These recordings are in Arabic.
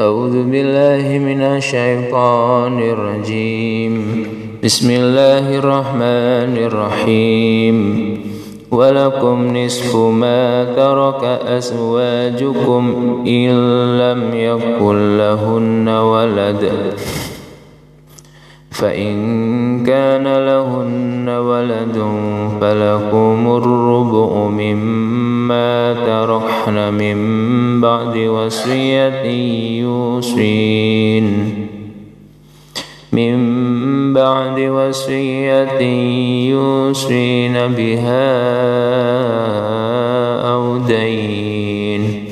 أعوذ بالله من الشيطان الرجيم. بسم الله الرحمن الرحيم. ولكم نصف ما ترك أزواجكم إن لم يكن لهن ولد. فإن كان لهن ولد فلكم الربع مما ترحن من بعد وصية يوصين. من بعد وصية يوصين بها أو دين.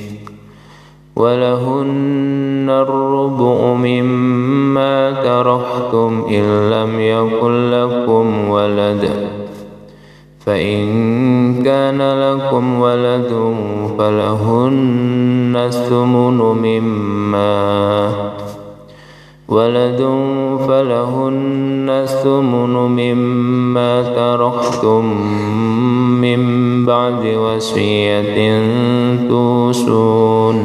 ولهن الربع مما ترحتم إن لم يكن لكم ولد. فإن كان لكم ولد فلهن الثمن مما ولد فلهن الثمن مما تركتم من بعد وصية توصون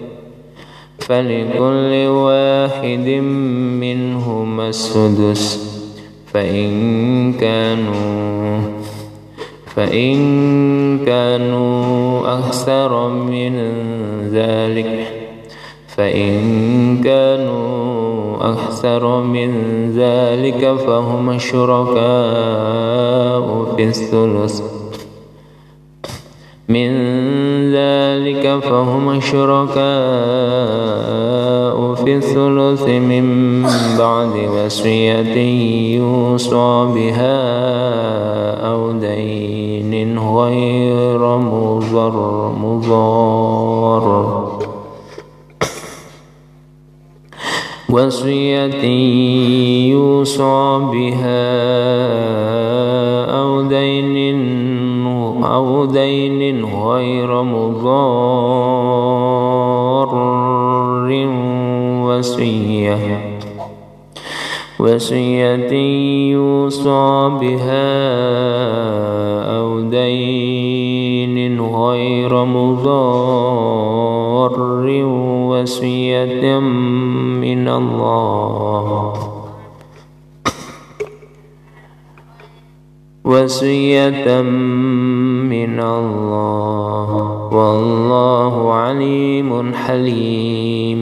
فلكل واحد منهما السدس. فإن كانوا فإن كانوا أكثر من ذلك. فإن كانوا أكثر من ذلك فهم شركاء في الثلث. من ذلك فهم شركاء في الثلث من بعد وصية يوصى بها أو دين غير مضر مضار. وصية يوصى بها أو دين أو دين وصية وصية يوصى بها أو دين غير مضار. وصية من الله. وصية من الله. والله عليم حليم.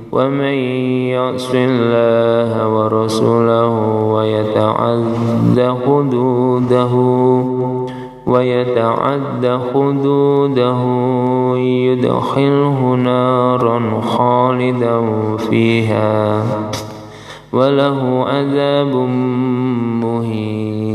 ومن يعص الله ورسوله ويتعد حدوده ويتعد حدوده يدخله نارا خالدا فيها وله عذاب مهين.